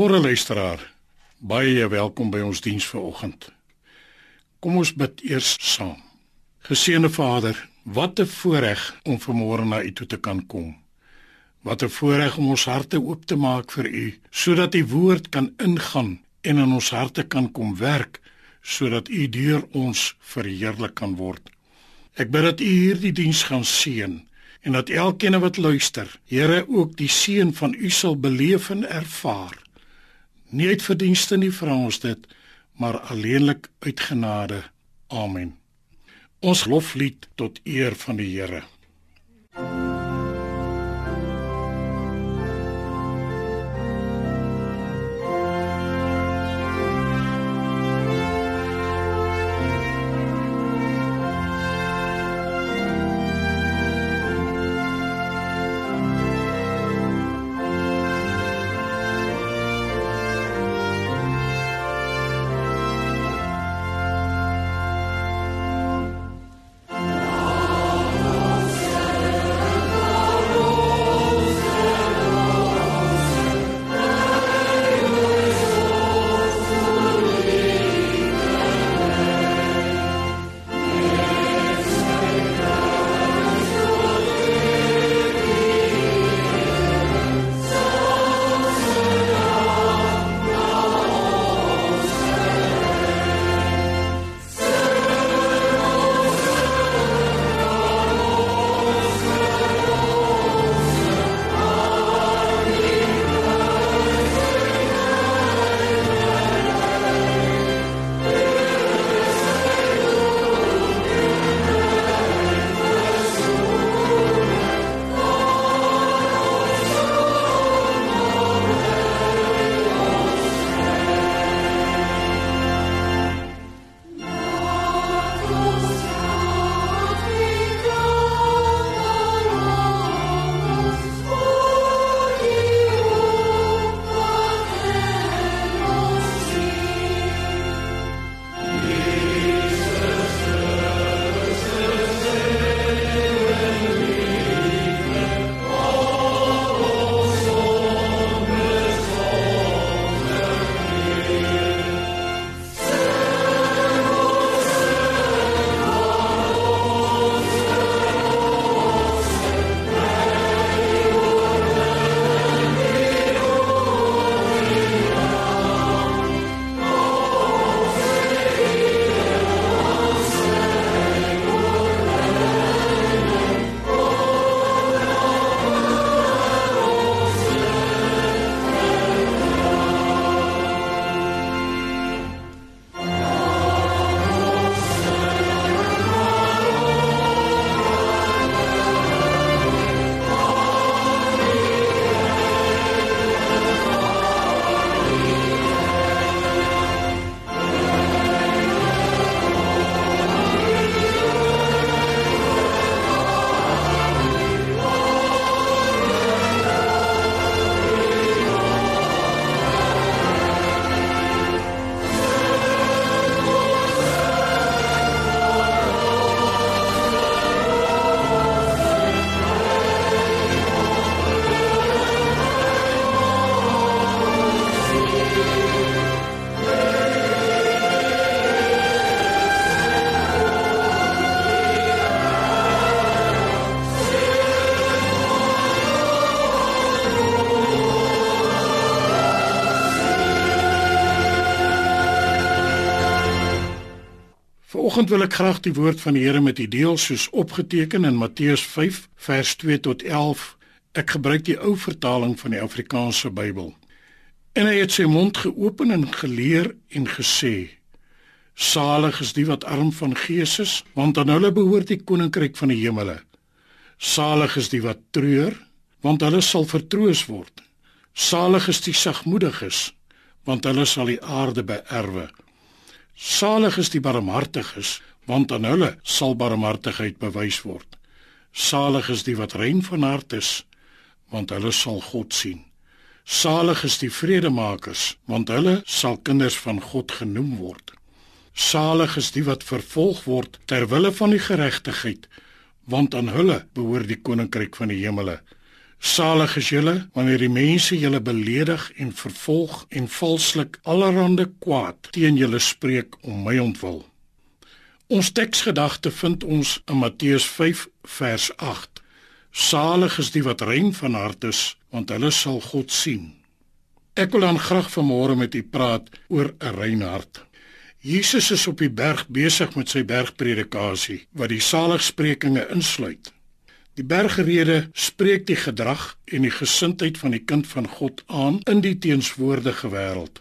Goeiemôre luisteraar. Baie welkom by ons diens vanoggend. Kom ons bid eers saam. Geseënde Vader, wat 'n voorreg om vanmôre na U toe te kan kom. Wat 'n voorreg om ons harte oop te maak vir U, sodat U woord kan ingaan en in ons harte kan kom werk, sodat U deur ons verheerlik kan word. Ek bid dat U hierdie diens gaan seën en dat elkeen wat luister, Here ook die seën van U sal beleef en ervaar. Nie uit verdienste nie vra ons dit, maar alleenlik uit genade. Amen. Ons loflied tot eer van die Here. Vanoggend wil ek graag die woord van die Here met u deel soos opgeteken in Matteus 5 vers 2 tot 11. Ek gebruik die ou vertaling van die Afrikaanse Bybel. En hy het sy mond geopen en geleer en gesê: Salig is die wat arm van gees is, want aan hulle behoort die koninkryk van die hemele. Salig is die wat treur, want hulle sal vertroos word. Salig is die sagmoediges, want hulle sal die aarde beerwe. Salig is die barmhartiges, want aan hulle sal barmhartigheid bewys word. Salig is die wat rein van hart is, want hulle sal God sien. Salig is die vredemakers, want hulle sal kinders van God genoem word. Salig is die wat vervolg word ter wille van die geregtigheid, want aan hulle behoort die koninkryk van die hemele. Salig is julle wanneer die mense julle beledig en vervolg en valslik allerhande kwaad teen julle spreek om my ontwil. Ons teksgedagte vind ons in Matteus 5 vers 8. Salig is die wat rein van hart is, want hulle sal God sien. Ek wil dan graag vanmôre met u praat oor 'n rein hart. Jesus is op die berg besig met sy bergpredikasie wat die saligsprekinge insluit. Die bergrede spreek die gedrag en die gesindheid van die kind van God aan in die teenswoordige wêreld.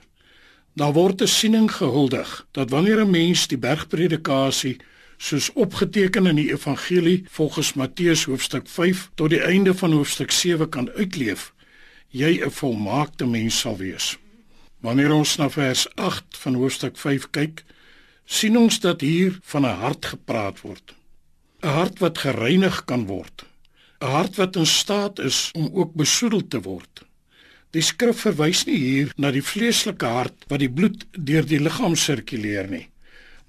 Daar word 'n siening gehuldig dat wanneer 'n mens die bergpredikasie soos opgeteken in die evangelie volgens Matteus hoofstuk 5 tot die einde van hoofstuk 7 kan uitleef, jy 'n volmaakte mens sal wees. Wanneer ons na vers 8 van hoofstuk 5 kyk, sien ons dat hier van 'n hart gepraat word. 'n Hart wat gereinig kan word. 'n Hart wat in staat is om ook besoedel te word. Die skrif verwys nie hier na die vleeslike hart wat die bloed deur die liggaam sirkuleer nie,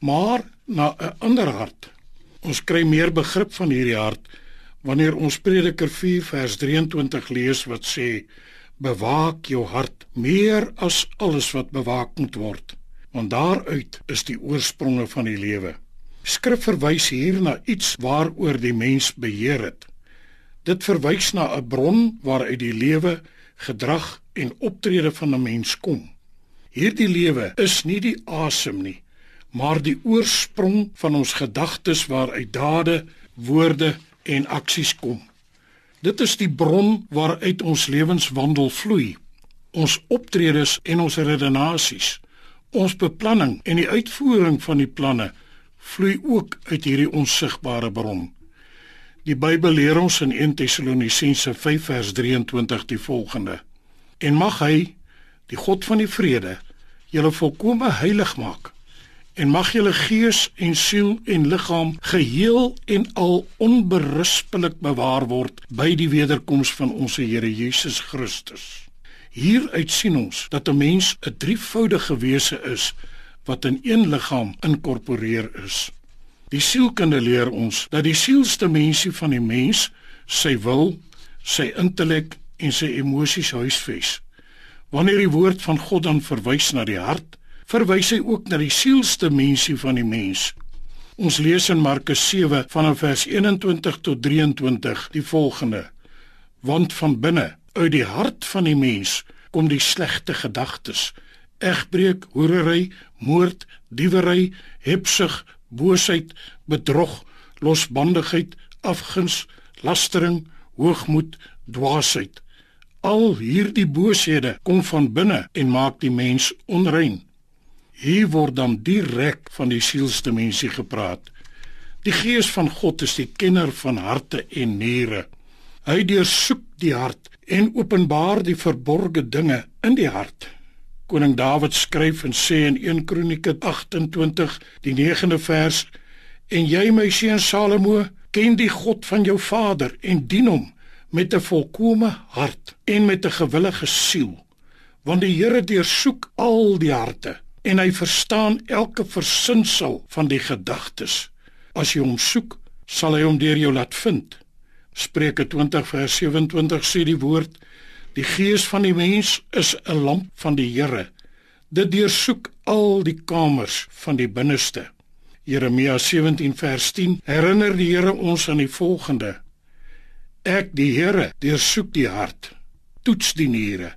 maar na 'n ander hart. Ons kry meer begrip van hierdie hart wanneer ons Prediker 4 vers 23 lees wat sê bewaak jou hart meer as alles wat bewaak moet word want daaruit is die oorspronge van die lewe skrif verwys hier na iets waaroor die mens beheer het dit verwys na 'n bron waaruit die lewe gedrag en optrede van 'n mens kom hierdie lewe is nie die asem nie maar die oorsprong van ons gedagtes waaruit dade woorde en aksies kom Dit is die bron waaruit ons lewenswandel vloei. Ons optredes en ons redenasies, ons beplanning en die uitvoering van die planne vloei ook uit hierdie onsigbare bron. Die Bybel leer ons in 1 Tessalonisense 5 vers 23 die volgende: En mag hy, die God van die vrede, julle volkome heilig maak en mag julle gees en siel en liggaam geheel en al onberispelik bewaar word by die wederkoms van ons Here Jesus Christus. Hieruit sien ons dat 'n mens 'n drievoudige wese is wat in een liggaam inkorporeer is. Die sielkunde leer ons dat die sielste mensie van die mens sy wil, sy intellek en sy emosies huisves. Wanneer die woord van God dan verwys na die hart, verwys hy ook na die sielste mensie van die mens. Ons lees in Markus 7 vanaf vers 21 tot 23 die volgende: Want van binne, uit die hart van die mens, kom die slegte gedagtes: egbreek, hoerery, moord, diewery, hebsug, boosheid, bedrog, losbandigheid, afguns, lastering, hoogmoed, dwaasheid. Al hierdie booshede kom van binne en maak die mens onrein. Hier word dan direk van die sielsdimensie gepraat. Die Gees van God is die kenner van harte en niere. Hy deursoek die hart en openbaar die verborgde dinge in die hart. Koning Dawid skryf en sê in 1 Kronieke 28 die 9de vers: En jy my seun Salomo, ken die God van jou vader en dien hom met 'n volkomme hart en met 'n gewillige siel, want die Here deursoek al die harte en hy verstaan elke versinsel van die gedagtes. As jy hom soek, sal hy hom deur jou laat vind. Spreuke 20 vers 27 sê die woord: Die gees van die mens is 'n lamp van die Here. Dit deursoek al die kamers van die binneste. Jeremia 17 vers 10 herinner die Here ons aan die volgende: Ek die Here deursoek die hart, toets die niere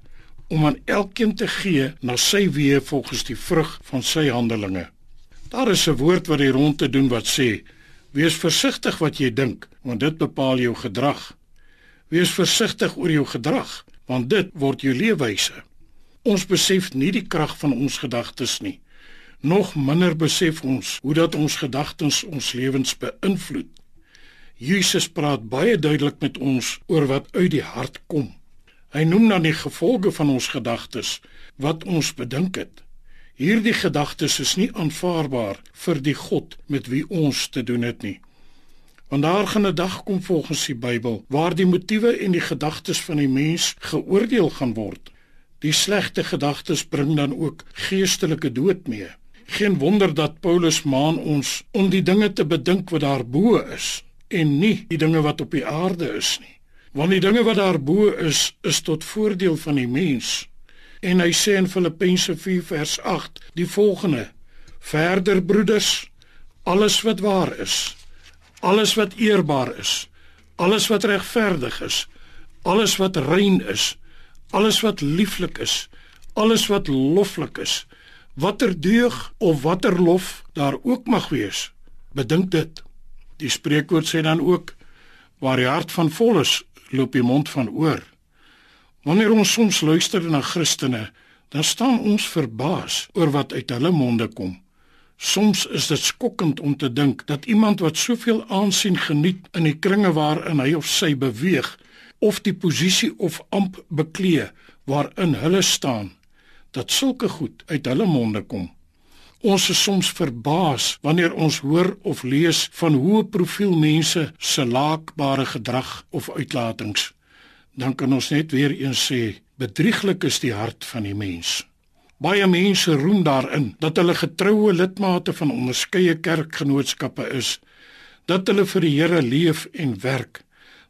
om aan elkeen te gee na sy weë volgens die vrug van sy handelinge. Daar is 'n woord wat hier rond te doen wat sê: Wees versigtig wat jy dink, want dit bepaal jou gedrag. Wees versigtig oor jou gedrag, want dit word jou leefwyse. Ons besef nie die krag van ons gedagtes nie. Nog minder besef ons hoe dat ons gedagtes ons lewens beïnvloed. Jesus praat baie duidelik met ons oor wat uit die hart kom. Hy noem dan die gevolge van ons gedagtes wat ons bedink het. Hierdie gedagtes is nie aanvaarbaar vir die God met wie ons te doen het nie. Want daar gaan 'n dag kom volgens die Bybel waar die motiewe en die gedagtes van die mens geoordeel gaan word. Die slegte gedagtes bring dan ook geestelike dood mee. Geen wonder dat Paulus maan ons om die dinge te bedink wat daarbo is en nie die dinge wat op die aarde is nie. Want die dinge wat daarbo is, is tot voordeel van die mens. En hy sê in Filippense 4 vers 8 die volgende: Verder broeders, alles wat waar is, alles wat eerbaar is, alles wat regverdig is, alles wat rein is, alles wat lieflik is, alles wat loflik is, watter deug of watter lof daar ook mag wees. Bedink dit. Die spreekwoord sê dan ook waar die hart van vol is, loop die mond van oor. Wanneer ons soms luister na Christene, dan staan ons verbaas oor wat uit hulle monde kom. Soms is dit skokkend om te dink dat iemand wat soveel aansien geniet in die kringe waarin hy of sy beweeg, of die posisie of amp beklee waarin hulle staan, dat sulke goed uit hulle monde kom. Ons is soms verbaas wanneer ons hoor of lees van hoe profiel mense se laakbare gedrag of uitlatings. Dan kan ons net weer eens sê, bedrieglik is die hart van die mens. Baie mense roem daarin dat hulle getroue lidmate van onderskeie kerkgenootskappe is, dat hulle vir die Here leef en werk,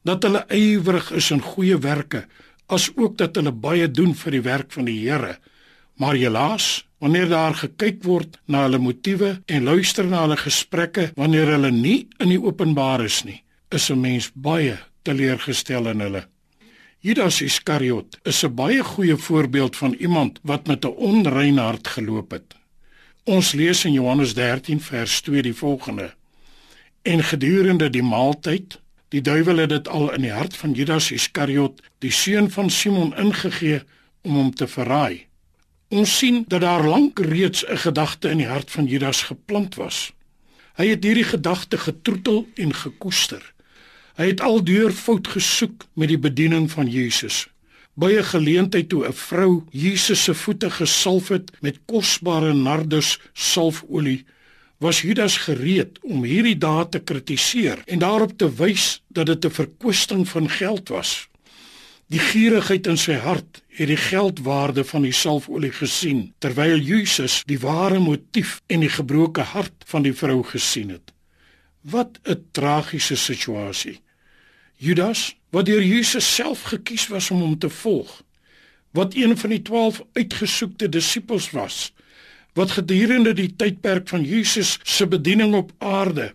dat hulle ywerig is in goeie werke, asook dat hulle baie doen vir die werk van die Here. Maar helaas, wanneer daar gekyk word na hulle motiewe en luister na hulle gesprekke wanneer hulle nie in die openbaar is nie, is 'n mens baie teleurgestel in hulle. Judas Iskariot is 'n baie goeie voorbeeld van iemand wat met 'n onrein hart geloop het. Ons lees in Johannes 13 vers 2 die volgende: En gedurende die maaltyd, die duiwel het dit al in die hart van Judas Iskariot, die seun van Simon ingegee om hom te verraai. Ons sien dat daar lank reeds 'n gedagte in die hart van Judas geplant was. Hy het hierdie gedagte getroetel en gekoester. Hy het aldeur fout gesoek met die bediening van Jesus. By 'n geleentheid toe 'n vrou Jesus se voete gesalf het met kosbare nardus salfolie, was Judas gereed om hierdie daad te kritiseer en daarop te wys dat dit 'n verkwisting van geld was. Die gierigheid in sy hart het die geldwaarde van die salfolie gesien, terwyl Jesus die ware motief en die gebroke hart van die vrou gesien het. Wat 'n tragiese situasie. Judas, wat deur Jesus self gekies was om hom te volg, wat een van die 12 uitgesoekte disippels was, wat gedurende die tydperk van Jesus se bediening op aarde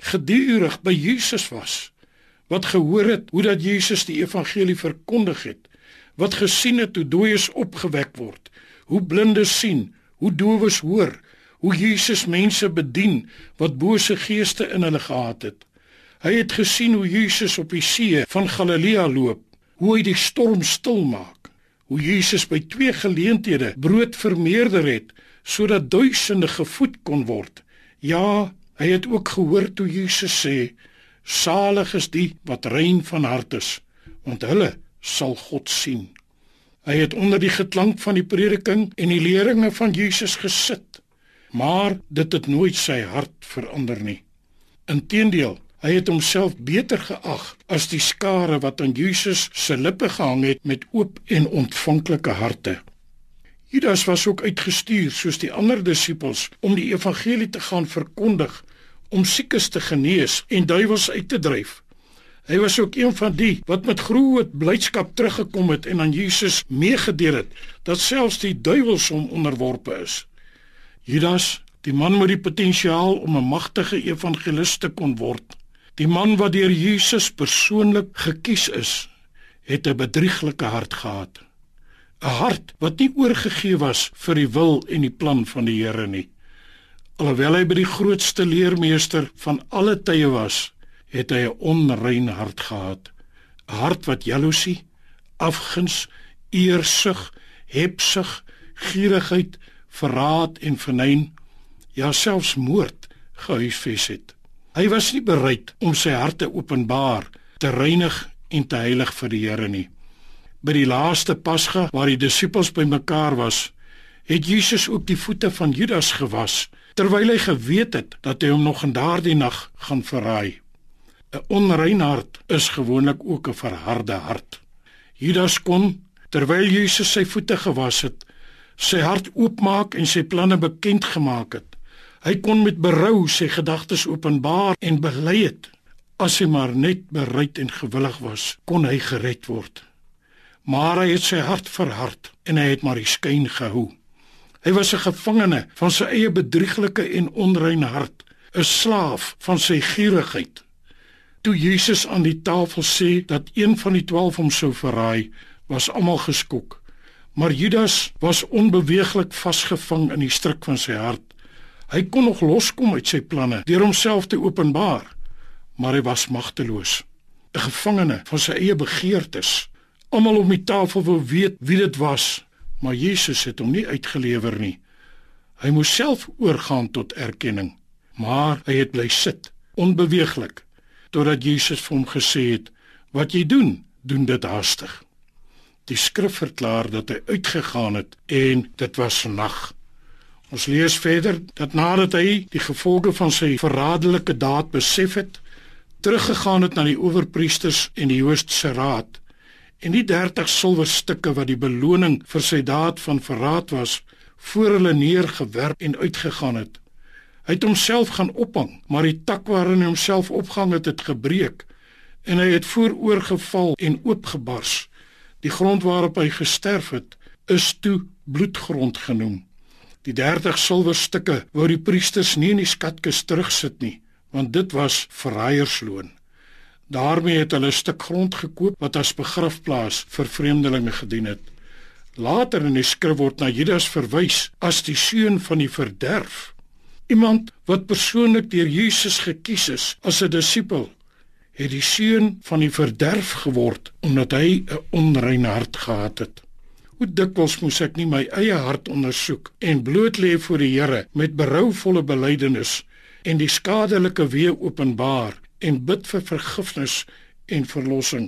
gedurig by Jesus was wat gehoor het hoe dat Jesus die evangelie verkondig het, wat gesien het hoe dooies opgewek word, hoe blindes sien, hoe dowes hoor, hoe Jesus mense bedien wat bose geeste in hulle gehad het. Hy het gesien hoe Jesus op die see van Galilea loop, hoe hy die storm stil maak, hoe Jesus by twee geleenthede brood vermeerder het sodat duisende gevoed kon word. Ja, hy het ook gehoor toe Jesus sê Salig is die wat rein van hart is, want hulle sal God sien. Hy het onder die geklank van die prediking en die leringe van Jesus gesit, maar dit het nooit sy hart verander nie. Inteendeel, hy het homself beter geag as die skare wat aan Jesus se lippe gehang het met oop en ontvanklike harte. Judas was ook uitgestuur soos die ander disippels om die evangelie te gaan verkondig om siekes te genees en duiwels uit te dryf. Hy was ook een van die wat met groot blydskap teruggekom het en aan Jesus meegedeel het dat selfs die duiwels hom onderworpe is. Judas, die man met die potensiaal om 'n magtige evangelis te kon word, die man wat deur Jesus persoonlik gekies is, het 'n bedrieglike hart gehad. 'n Hart wat nie oorgegee was vir die wil en die plan van die Here nie. Alhoewel hy by die grootste leermeester van alle tye was, het hy 'n onrein hart gehad. 'n Hart wat jaloesie, afguns, eersug, hebsug, gierigheid, verraad en vernyn, ja selfs moord gehuisves het. Hy was nie bereid om sy hart te openbaar, te reinig en te heilig vir die Here nie. By die laaste Pasga waar die disippels bymekaar was, het Jesus ook die voete van Judas gewas terwyl hy geweet het dat hy hom nog in daardie nag gaan verraai. 'n Onrein hart is gewoonlik ook 'n verharde hart. Judas kon terwyl Jesus sy voete gewas het, sy hart oopmaak en sy planne bekend gemaak het. Hy kon met berou sy gedagtes openbaar en bely het. As hy maar net bereid en gewillig was, kon hy gered word. Maar hy het sy hart verhard en hy het maar die skyn gehou. Hy was 'n gevangene van sy eie bedrieglike en onreine hart, 'n slaaf van sy gierigheid. Toe Jesus aan die tafel sê dat een van die 12 hom sou verraai, was almal geskok. Maar Judas was onbeweeglik vasgevang in die stryk van sy hart. Hy kon nog loskom uit sy planne deur homself te openbaar, maar hy was magteloos, 'n gevangene van sy eie begeertes. Almal om die tafel wou weet wie dit was, maar Jesus het hom nie uitgelewer nie. Hy moes self oorgaan tot erkenning, maar hy het bly sit, onbeweeglik, totdat Jesus vir hom gesê het: "Wat jy doen, doen dit haastig." Die skrif verklaar dat hy uitgegaan het en dit was nag. Ons lees verder dat nadat hy die gevolge van sy verraderlike daad besef het, teruggegaan het na die owerpriesters en die Joodse raad en die 30 silwerstukke wat die beloning vir sy daad van verraad was, voor hulle neergewerp en uitgegaan het. Hy het homself gaan ophang, maar die tak waarin hy homself opgehang het, het gebreek en hy het vooroorgeval en oopgebars. Die grond waarop hy gesterf het, is toe bloedgrond genoem. Die 30 silwerstukke wou die priesters nie in die skatkis terugsit nie, want dit was verraiersloon. Daarmee het hulle 'n stuk grond gekoop wat as begrafplaas vir vreemdelinge gedien het. Later in die skrif word na Judas verwys as die seun van die verderf. Iemand wat persoonlik deur Jesus gekies is as 'n disipel het die seun van die verderf geword omdat hy 'n onrein hart gehad het. Hoe dikwels moes ek nie my eie hart ondersoek en bloot lê voor die Here met berouvolle belydenis en die skadelike weë openbaar en bid vir vergifnis en verlossing.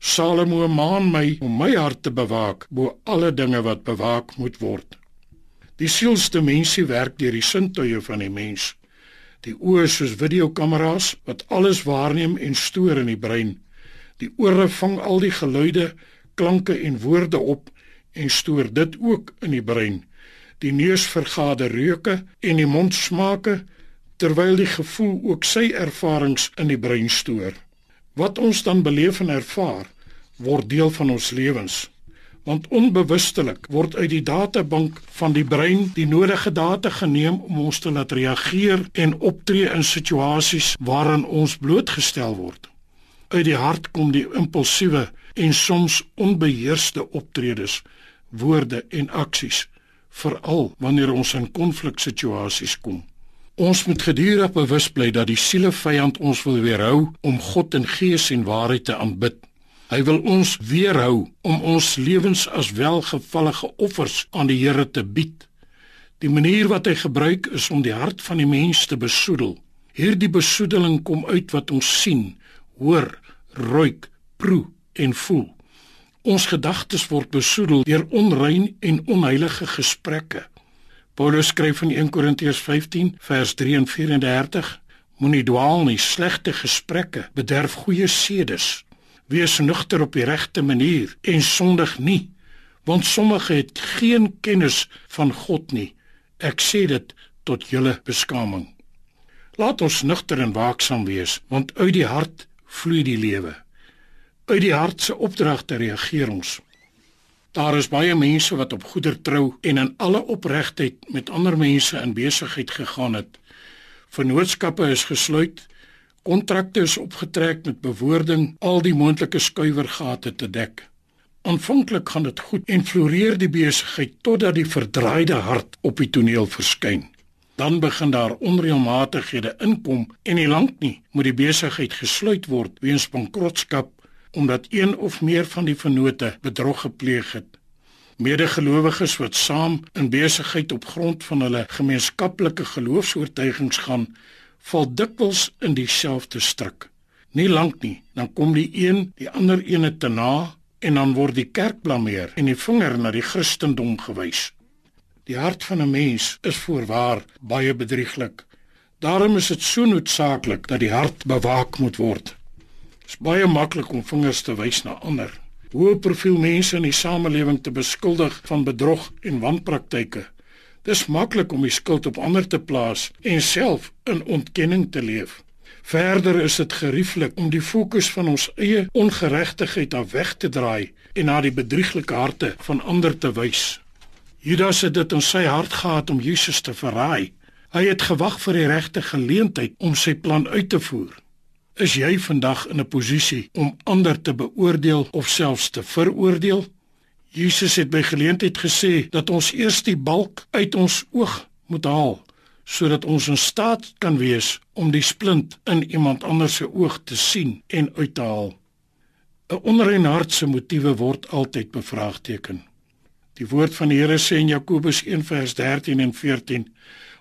Salomo maan my om my hart te bewaak bo alle dinge wat bewaak moet word. Die sielsdimensie werk deur die sintuie van die mens. Die oë soos videokamera's wat alles waarneem en stoor in die brein. Die ore vang al die geluide, klanke en woorde op en stoor dit ook in die brein. Die neus vergader reuke en die mond smake terwyl die gevoel ook sy ervarings in die brein stoor. Wat ons dan beleef en ervaar, word deel van ons lewens want onbewustelik word uit die databank van die brein die nodige data geneem om ons te laat reageer en optree in situasies waarin ons blootgestel word. Uit die hart kom die impulsiewe en soms onbeheerste optredes, woorde en aksies, veral wanneer ons in konfliksituasies kom. Ons moet gedurig bewus bly dat die sielevyand ons wil weerhou om God in gees en waarheid te aanbid. Hy wil ons weerhou om ons lewens as welgevallige offers aan die Here te bied. Die manier wat hy gebruik is om die hart van die mens te besoedel. Hierdie besoedeling kom uit wat ons sien, hoor, ruik, proe en voel. Ons gedagtes word besoedel deur onrein en onheilige gesprekke. Paulus skryf in 1 Korintiërs 15 vers 3 en 34: Moenie dwaal nie, slegte gesprekke bederf goeie sedes. Wees nugter op die regte manier en sondig nie, want sommige het geen kennis van God nie. Ek sê dit tot julle beskaming. Laat ons nugter en waaksaam wees, want uit die hart vloei die lewe. Uit die hart se opdragte reageer ons. Daar is baie mense wat op goeder trou en in alle opregtheid met ander mense in besigheid gegaan het. Vennootskappe is gesluit Kontrakte is opgetrek met bewoording al die moontlike skuiwergate te dek. Aanvanklik gaan dit goed en floreer die besigheid totdat die verdraaide hart op die toneel verskyn. Dan begin daar onreëlmatighede inkom en nie lank nie moet die besigheid gesluit word weens bankrotskap omdat een of meer van die vennote bedrog gepleeg het. Medegelowiges wat saam in besigheid op grond van hulle gemeenskaplike geloofs-oortuigings gaan, val dikwels in dieselfde struik. Nie lank nie, dan kom die een die ander ene te na en dan word die kerk blameer en die vinger na die Christendom gewys. Die hart van 'n mens is voorwaar baie bedrieglik. Daarom is dit so noodsaaklik dat die hart bewaak moet word. Dit is baie maklik om vingers te wys na ander. Hoe profiel mense in die samelewing te beskuldig van bedrog en wanpraktyke. Dis maklik om die skuld op ander te plaas en self in ontkenning te leef. Verder is dit gerieflik om die fokus van ons eie ongeregtigheid af weg te draai en na die bedrieglike harte van ander te wys. Judas het dit in sy hart gehad om Jesus te verraai. Hy het gewag vir die regte geleentheid om sy plan uit te voer. Is jy vandag in 'n posisie om ander te beoordeel of selfs te veroordeel? Jesus het by geleentheid gesê dat ons eers die balk uit ons oog moet haal sodat ons in staat kan wees om die splint in iemand anders se oog te sien en uit te haal. 'n Onrein hart se motiewe word altyd bevraagteken. Die woord van die Here sê in Jakobus 1:13 en 14: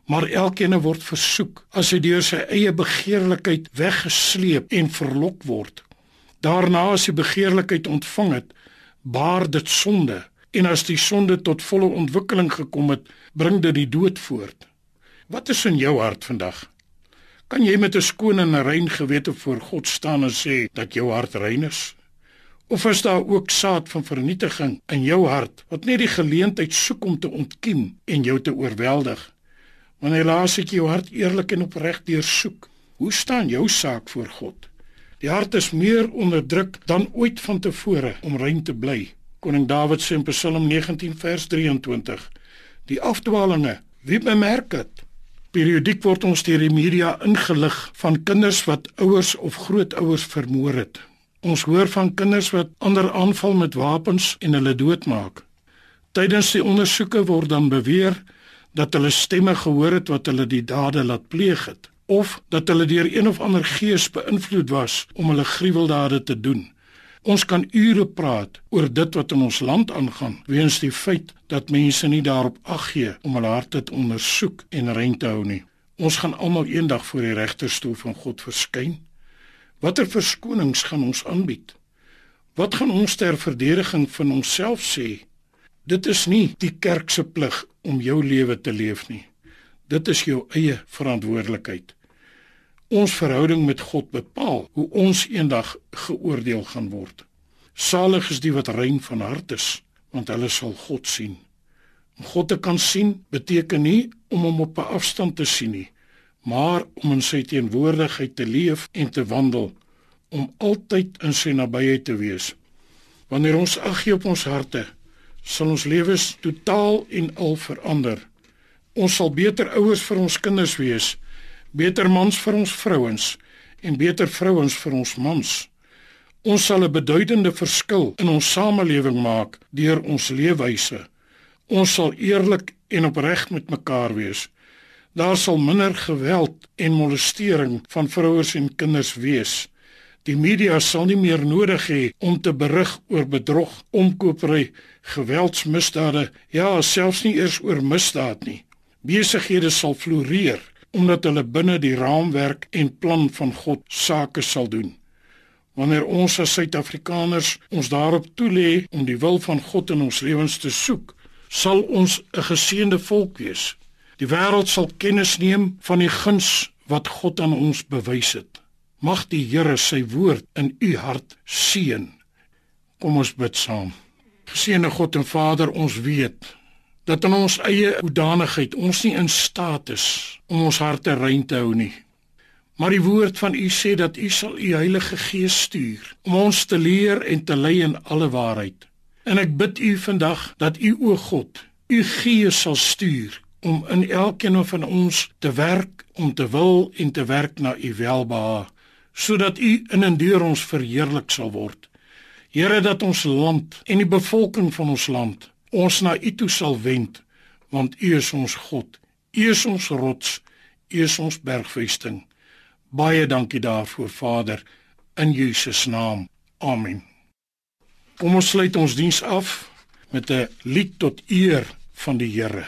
Maar elkeen word versoek as hy deur sy eie begeerlikheid weggesleep en verlok word. Daarna as hy begeerlikheid ontvang het, baar dit sonde en as die sonde tot volle ontwikkeling gekom het, bring dit die dood voort. Wat is in jou hart vandag? Kan jy met 'n skoon en rein gewete voor God staan en sê dat jou hart rein is? Of is daar ook saad van vernietiging in jou hart wat net die geleentheid soek om te ontkiem en jou te oorweldig? Wanneer laas ek jou hart eerlik en opreg deursoek? Hoe staan jou saak voor God? Die hart is meer onderdruk dan ooit vantevore om rein te bly. Koning Dawid sê in Psalm 19 vers 23: Die afdwalinge, wie bemerk dit? Periodiek word ons deur die media ingelig van kinders wat ouers of grootouers vermoor het. Ons hoor van kinders wat ander aanval met wapens en hulle doodmaak. Tydens die ondersoeke word dan beweer dat hulle stemme gehoor het wat hulle die dade laat pleeg het of dat hulle deur een of ander gees beïnvloed was om hulle gruweldade te doen. Ons kan ure praat oor dit wat in ons land aangaan, weens die feit dat mense nie daarop ag gee om hulle harte te ondersoek en rein te hou nie. Ons gaan almal eendag voor die regterstoel van God verskyn. Watter verskonings gaan ons aanbied? Wat gaan ons ter verdediging van onsself sê? Dit is nie die kerk se plig om jou lewe te leef nie. Dit is jou eie verantwoordelikheid. Ons verhouding met God bepaal hoe ons eendag geoordeel gaan word. Salig is die wat rein van hart is, want hulle sal God sien. Om God te kan sien beteken nie om hom op 'n afstand te sien nie, maar om in sy teenwoordigheid te leef en te wandel, om altyd in sy nabyheid te wees. Wanneer ons ag gee op ons harte, sal ons lewens totaal en al verander. Ons sal beter ouers vir ons kinders wees beter mans vir ons vrouens en beter vrouens vir ons mans. Ons sal 'n beduidende verskil in ons samelewing maak deur ons leefwyse. Ons sal eerlik en opreg met mekaar wees. Daar sal minder geweld en molestering van vrouens en kinders wees. Die media sal nie meer nodig hê om te berig oor bedrog, omkopery, geweldsmisdade, ja, selfs nie eers oor misdaad nie. Besighede sal floreer omdat hulle binne die raamwerk en plan van God sake sal doen. Wanneer ons as Suid-Afrikaners ons daarop toelê om die wil van God in ons lewens te soek, sal ons 'n geseënde volk wees. Die wêreld sal kennis neem van die guns wat God aan ons bewys het. Mag die Here sy woord in u hart seën. Kom ons bid saam. Geseënde God en Vader, ons weet dat in ons eie hoedanigheid ons nie in staat is om ons harte rein te hou nie. Maar die woord van U sê dat U sal U Heilige Gees stuur om ons te leer en te lei in alle waarheid. En ek bid U vandag dat U o God, U Gees sal stuur om in elkeen van ons te werk om te wil en te werk na U welbehae, sodat U in en deur ons verheerlik sal word. Here dat ons land en die bevolking van ons land ons na U toe sal wend, want U is ons God. U is ons rots, U is ons bergvesting. Baie dankie daarvoor, Vader, in Jesus naam. Amen. Kom ons sluit ons diens af met 'n lied tot eer van die Here.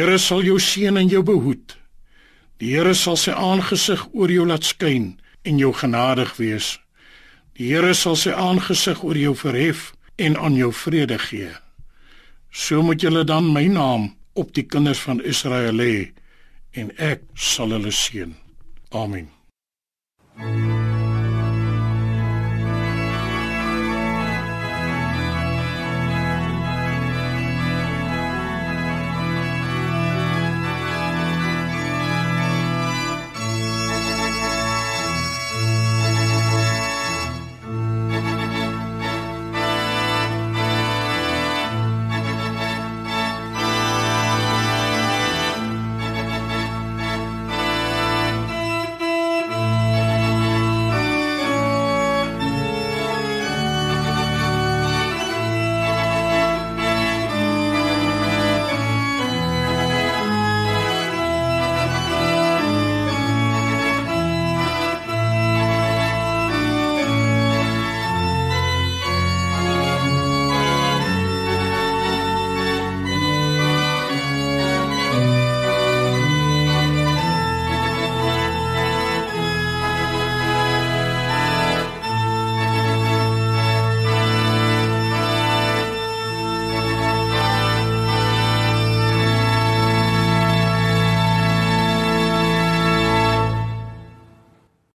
Here sal jou seën en jou behoed. Die Here sal sy aangesig oor jou laat skyn en jou genadig wees. Die Here sal sy aangesig oor jou verhef en aan jou vrede gee. So moet julle dan my naam op die kinders van Israel lê en ek sal hulle seën. Amen. thank you